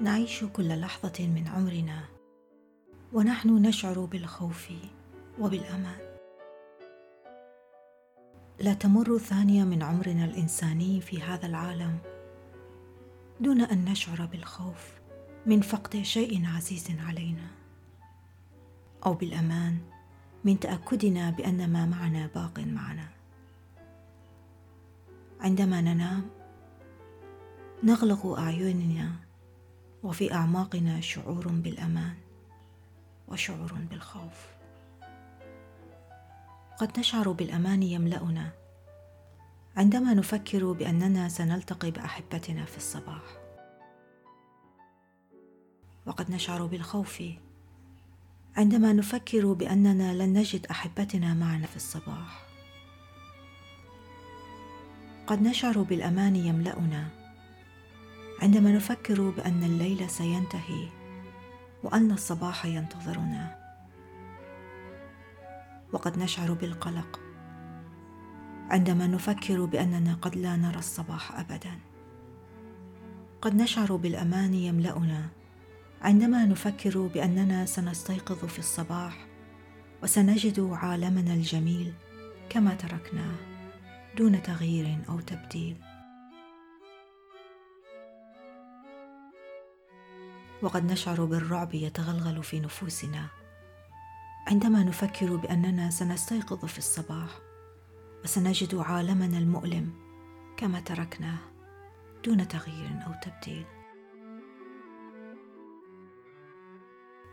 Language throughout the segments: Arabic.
نعيش كل لحظة من عمرنا ونحن نشعر بالخوف وبالأمان. لا تمر ثانية من عمرنا الإنساني في هذا العالم دون أن نشعر بالخوف من فقد شيء عزيز علينا أو بالأمان من تأكدنا بأن ما معنا باق معنا. عندما ننام نغلق أعيننا وفي أعماقنا شعور بالأمان وشعور بالخوف. قد نشعر بالأمان يملأنا عندما نفكر بأننا سنلتقي بأحبتنا في الصباح. وقد نشعر بالخوف عندما نفكر بأننا لن نجد أحبتنا معنا في الصباح. قد نشعر بالأمان يملأنا عندما نفكر بأن الليل سينتهي وأن الصباح ينتظرنا. وقد نشعر بالقلق عندما نفكر بأننا قد لا نرى الصباح ابدا. قد نشعر بالأمان يملأنا عندما نفكر بأننا سنستيقظ في الصباح وسنجد عالمنا الجميل كما تركناه دون تغيير أو تبديل. وقد نشعر بالرعب يتغلغل في نفوسنا. عندما نفكر بأننا سنستيقظ في الصباح وسنجد عالمنا المؤلم كما تركناه دون تغيير أو تبديل.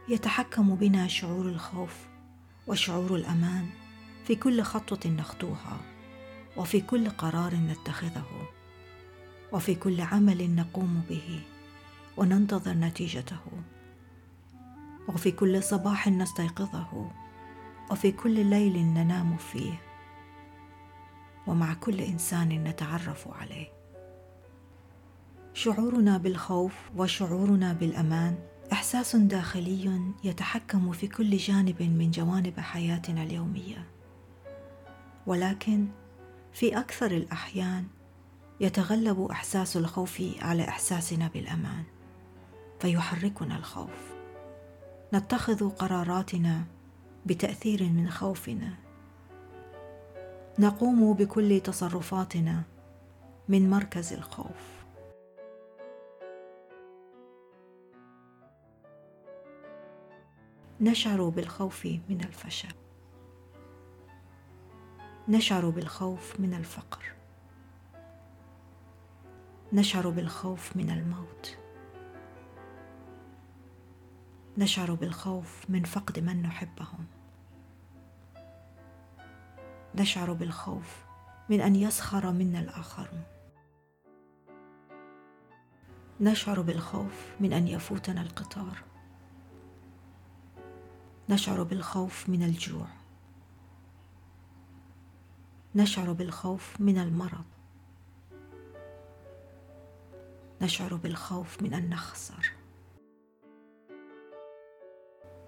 يتحكم بنا شعور الخوف وشعور الأمان في كل خطوة نخطوها وفي كل قرار نتخذه وفي كل عمل نقوم به. وننتظر نتيجته. وفي كل صباح نستيقظه. وفي كل ليل ننام فيه. ومع كل إنسان نتعرف عليه. شعورنا بالخوف وشعورنا بالأمان إحساس داخلي يتحكم في كل جانب من جوانب حياتنا اليومية. ولكن في أكثر الأحيان يتغلب إحساس الخوف على إحساسنا بالأمان. فيحركنا الخوف. نتخذ قراراتنا بتأثير من خوفنا. نقوم بكل تصرفاتنا من مركز الخوف. نشعر بالخوف من الفشل. نشعر بالخوف من الفقر. نشعر بالخوف من الموت. نشعر بالخوف من فقد من نحبهم. نشعر بالخوف من أن يسخر منا الاخرون نشعر بالخوف من أن يفوتنا القطار. نشعر بالخوف من الجوع. نشعر بالخوف من المرض. نشعر بالخوف من أن نخسر.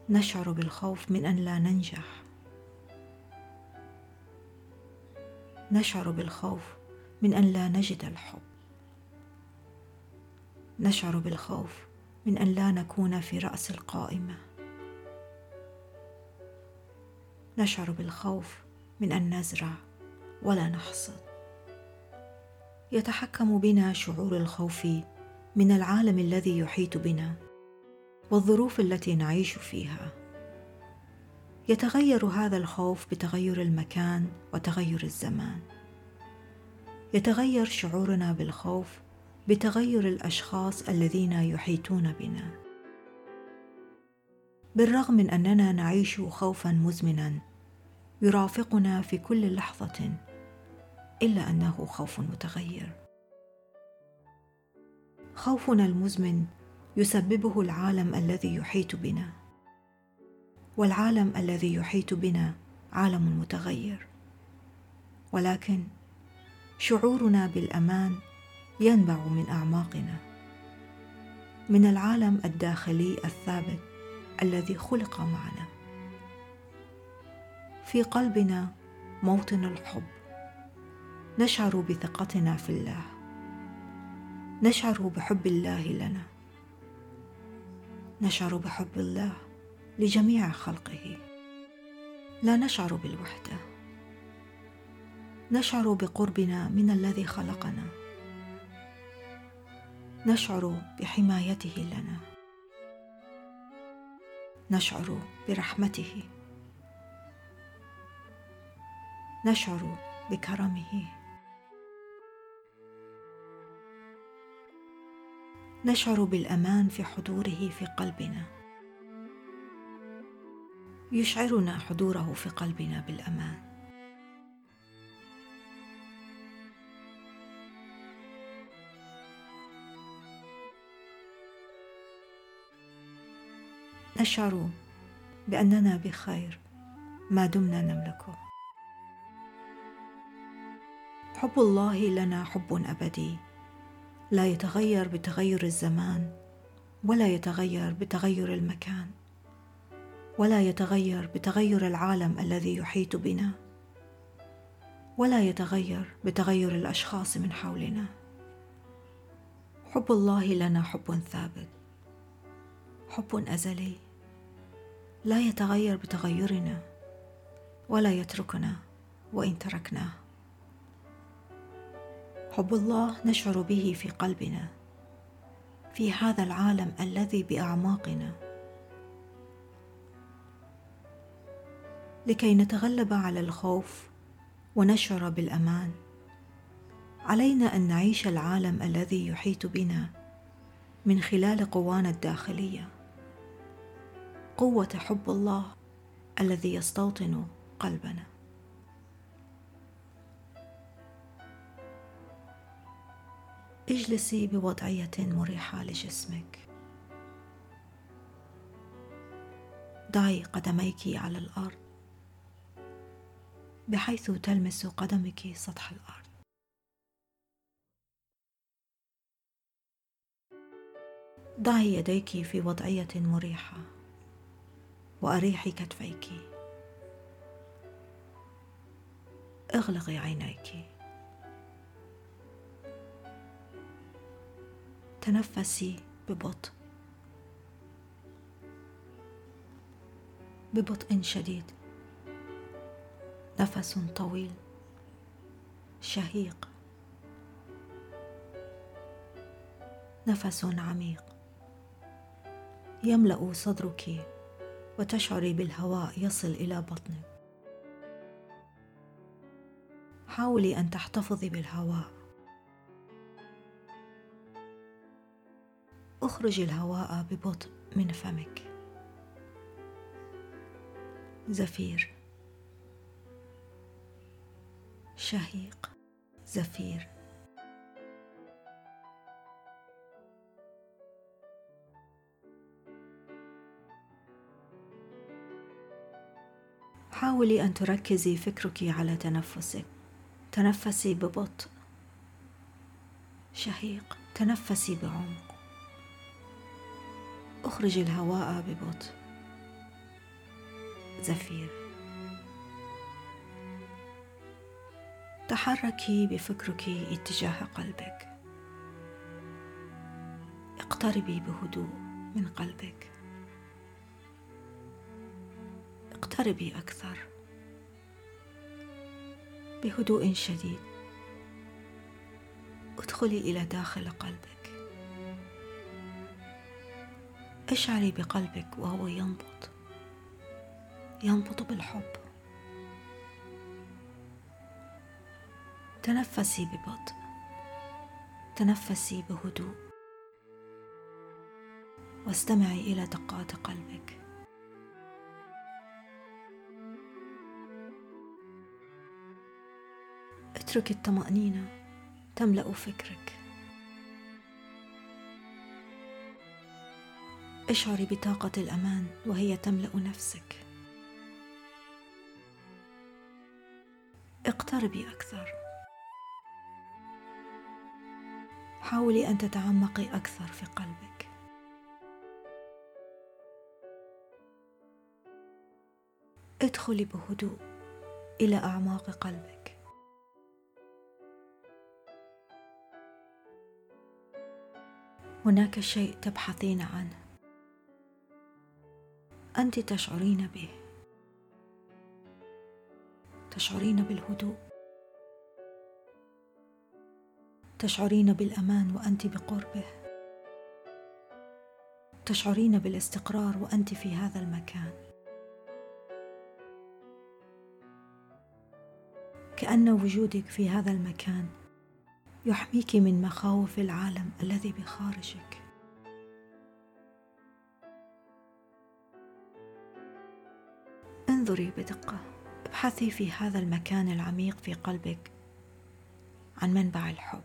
نشعر بالخوف من أن لا ننجح. نشعر بالخوف من أن لا نجد الحب. نشعر بالخوف من أن لا نكون في رأس القائمة. نشعر بالخوف من أن نزرع ولا نحصد. يتحكم بنا شعور الخوف من العالم الذي يحيط بنا. والظروف التي نعيش فيها. يتغير هذا الخوف بتغير المكان وتغير الزمان. يتغير شعورنا بالخوف بتغير الأشخاص الذين يحيطون بنا. بالرغم من أننا نعيش خوفا مزمنا يرافقنا في كل لحظة إلا أنه خوف متغير. خوفنا المزمن يسببه العالم الذي يحيط بنا. والعالم الذي يحيط بنا عالم متغير. ولكن شعورنا بالأمان ينبع من أعماقنا. من العالم الداخلي الثابت الذي خلق معنا. في قلبنا موطن الحب. نشعر بثقتنا في الله. نشعر بحب الله لنا. نشعر بحب الله لجميع خلقه. لا نشعر بالوحدة. نشعر بقربنا من الذي خلقنا. نشعر بحمايته لنا. نشعر برحمته. نشعر بكرمه. نشعر بالأمان في حضوره في قلبنا. يشعرنا حضوره في قلبنا بالأمان. نشعر بأننا بخير. ما دمنا نملكه. حب الله لنا حب أبدي. لا يتغير بتغير الزمان ولا يتغير بتغير المكان ولا يتغير بتغير العالم الذي يحيط بنا ولا يتغير بتغير الأشخاص من حولنا. حب الله لنا حب ثابت حب أزلي. لا يتغير بتغيرنا ولا يتركنا وإن تركناه. حب الله نشعر به في قلبنا في هذا العالم الذي بأعماقنا. لكي نتغلب على الخوف ونشعر بالأمان علينا أن نعيش العالم الذي يحيط بنا من خلال قوانا الداخلية. قوة حب الله الذي يستوطن قلبنا. اجلسي بوضعية مريحة لجسمك. ضعي قدميك على الأرض بحيث تلمس قدمك سطح الأرض. ضعي يديك في وضعية مريحة واريحي كتفيك. اغلقي عينيك. تنفسي ببطء. ببطء شديد. نفس طويل. شهيق. نفس عميق. يملأ صدرك وتشعري بالهواء يصل إلى بطنك. حاولي أن تحتفظي بالهواء. اخرجي الهواء ببطء من فمك. زفير. شهيق. زفير. حاولي أن تركزي فكرك على تنفسك. تنفسي ببطء. شهيق. تنفسي بعمق. اخرجي الهواء ببطء. زفير. تحركي بفكرك اتجاه قلبك. اقتربي بهدوء من قلبك. اقتربي أكثر. بهدوء شديد. ادخلي إلى داخل قلبك. اشعري بقلبك وهو ينبض. ينبض بالحب. تنفسي ببطء. تنفسي بهدوء. واستمعي إلى دقات قلبك. اترك الطمأنينة تملأ فكرك. اشعري بطاقة الأمان وهي تملأ نفسك. اقتربي أكثر. حاولي أن تتعمقي أكثر في قلبك. ادخلي بهدوء إلى أعماق قلبك. هناك شيء تبحثين عنه. أنت تشعرين به تشعرين بالهدوء تشعرين بالأمان وأنت بقربه تشعرين بالاستقرار وأنت في هذا المكان. كأن وجودك في هذا المكان يحميك من مخاوف العالم الذي بخارجك. انظري بدقة. ابحثي في هذا المكان العميق في قلبك. عن منبع الحب.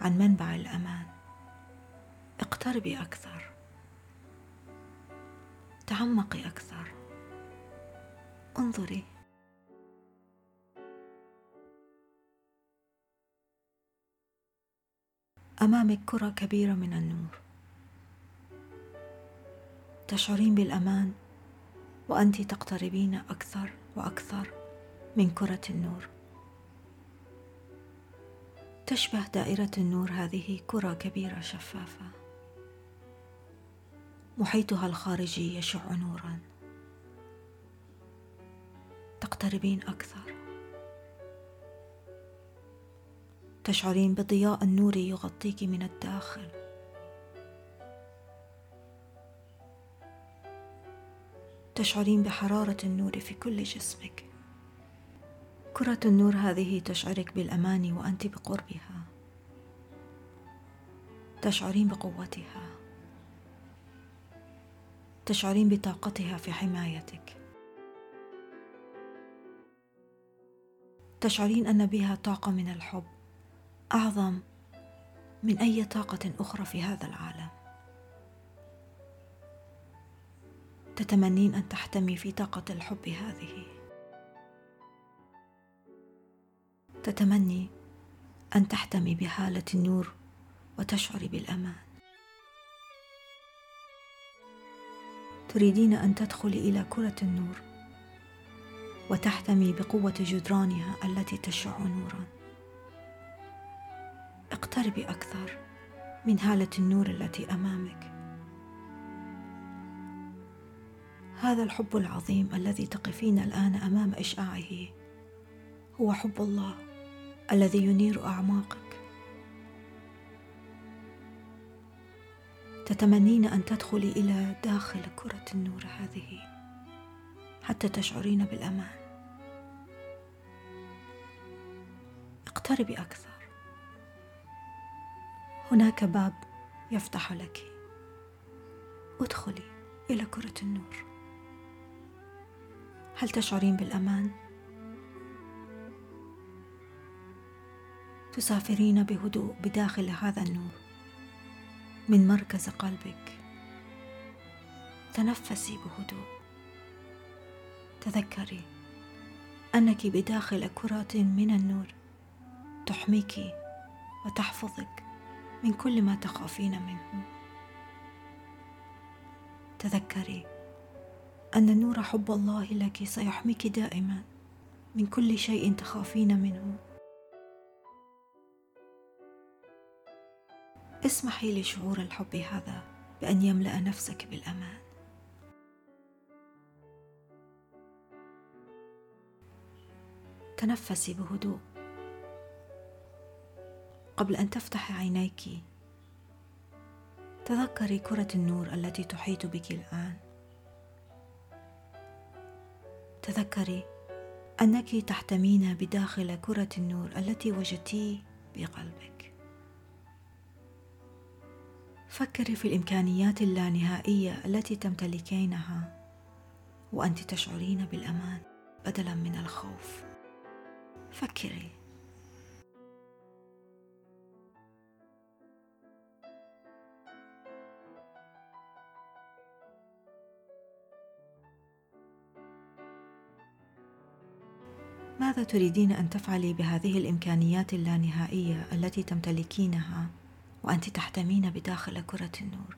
عن منبع الأمان. اقتربي أكثر. تعمقي أكثر. انظري. أمامك كرة كبيرة من النور. تشعرين بالأمان. وأنت تقتربين أكثر وأكثر من كرة النور. تشبه دائرة النور هذه كرة كبيرة شفافة. محيطها الخارجي يشع نورا. تقتربين أكثر. تشعرين بضياء النور يغطيك من الداخل. تشعرين بحرارة النور في كل جسمك. كرة النور هذه تشعرك بالأمان وأنت بقربها. تشعرين بقوتها. تشعرين بطاقتها في حمايتك. تشعرين أن بها طاقة من الحب. أعظم من أي طاقة أخرى في هذا العالم. تتمنين أن تحتمي في طاقة الحب هذه. تتمني أن تحتمي بحالة النور وتشعري بالأمان. تريدين أن تدخلي إلى كرة النور وتحتمي بقوة جدرانها التي تشع نورا. اقتربي أكثر من هاله النور التي أمامك. هذا الحب العظيم الذي تقفين الآن أمام إشعاعه. هو حب الله الذي ينير أعماقك. تتمنين أن تدخلي إلى داخل كرة النور هذه حتى تشعرين بالأمان. اقتربي أكثر. هناك باب يفتح لك. ادخلي إلى كرة النور. هل تشعرين بالأمان؟ تسافرين بهدوء بداخل هذا النور من مركز قلبك. تنفسي بهدوء. تذكري أنك بداخل كرة من النور. تحميك وتحفظك من كل ما تخافين منه. تذكري أن نور حب الله لك سيحميك دائما. من كل شيء تخافين منه. اسمحي لشعور الحب هذا بأن يملأ نفسك بالأمان. تنفسي بهدوء. قبل أن تفتحي عينيك تذكري كرة النور التي تحيط بك الآن. تذكري أنك تحتمين بداخل كرة النور التي وجدتيه بقلبك. فكري في الإمكانيات اللانهائية التي تمتلكينها وأنت تشعرين بالأمان بدلا من الخوف. فكري. ماذا تريدين أن تفعلي بهذه الإمكانيات اللانهائية التي تمتلكينها وأنت تحتمين بداخل كرة النور؟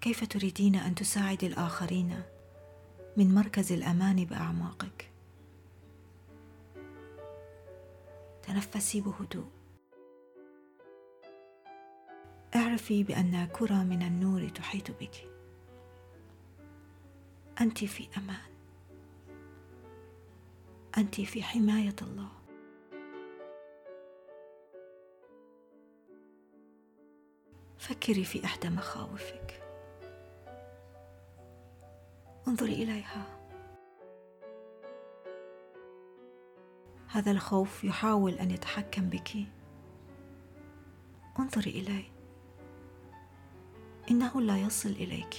كيف تريدين أن تساعدي الآخرين من مركز الأمان بأعماقك؟ تنفسي بهدوء. اعرفي بأن كرة من النور تحيط بك. أنت في أمان. أنت في حماية الله. فكري في إحدى مخاوفك. انظري إليها. هذا الخوف يحاول أن يتحكم بك. انظري إليه. إنه لا يصل إليك.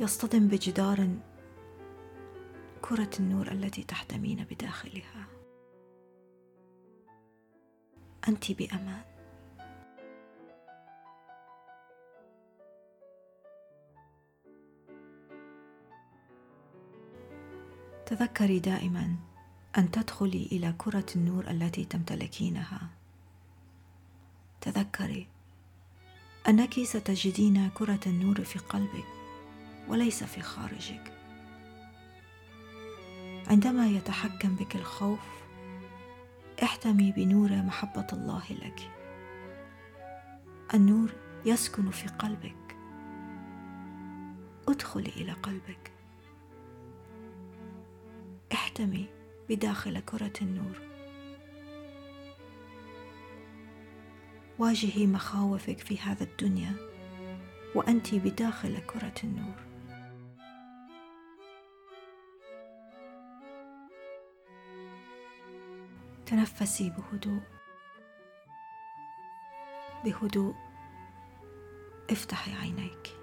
يصطدم بجدار كرة النور التي تحتمين بداخلها. أنت بأمان. تذكري دائما أن تدخلي إلى كرة النور التي تمتلكينها. تذكري أنك ستجدين كرة النور في قلبك وليس في خارجك. عندما يتحكم بك الخوف احتمي بنور محبة الله لك. النور يسكن في قلبك. ادخلي إلى قلبك. احتمي بداخل كرة النور. واجهي مخاوفك في هذا الدنيا وانت بداخل كرة النور. تنفسي بهدوء. بهدوء. افتحي عينيك.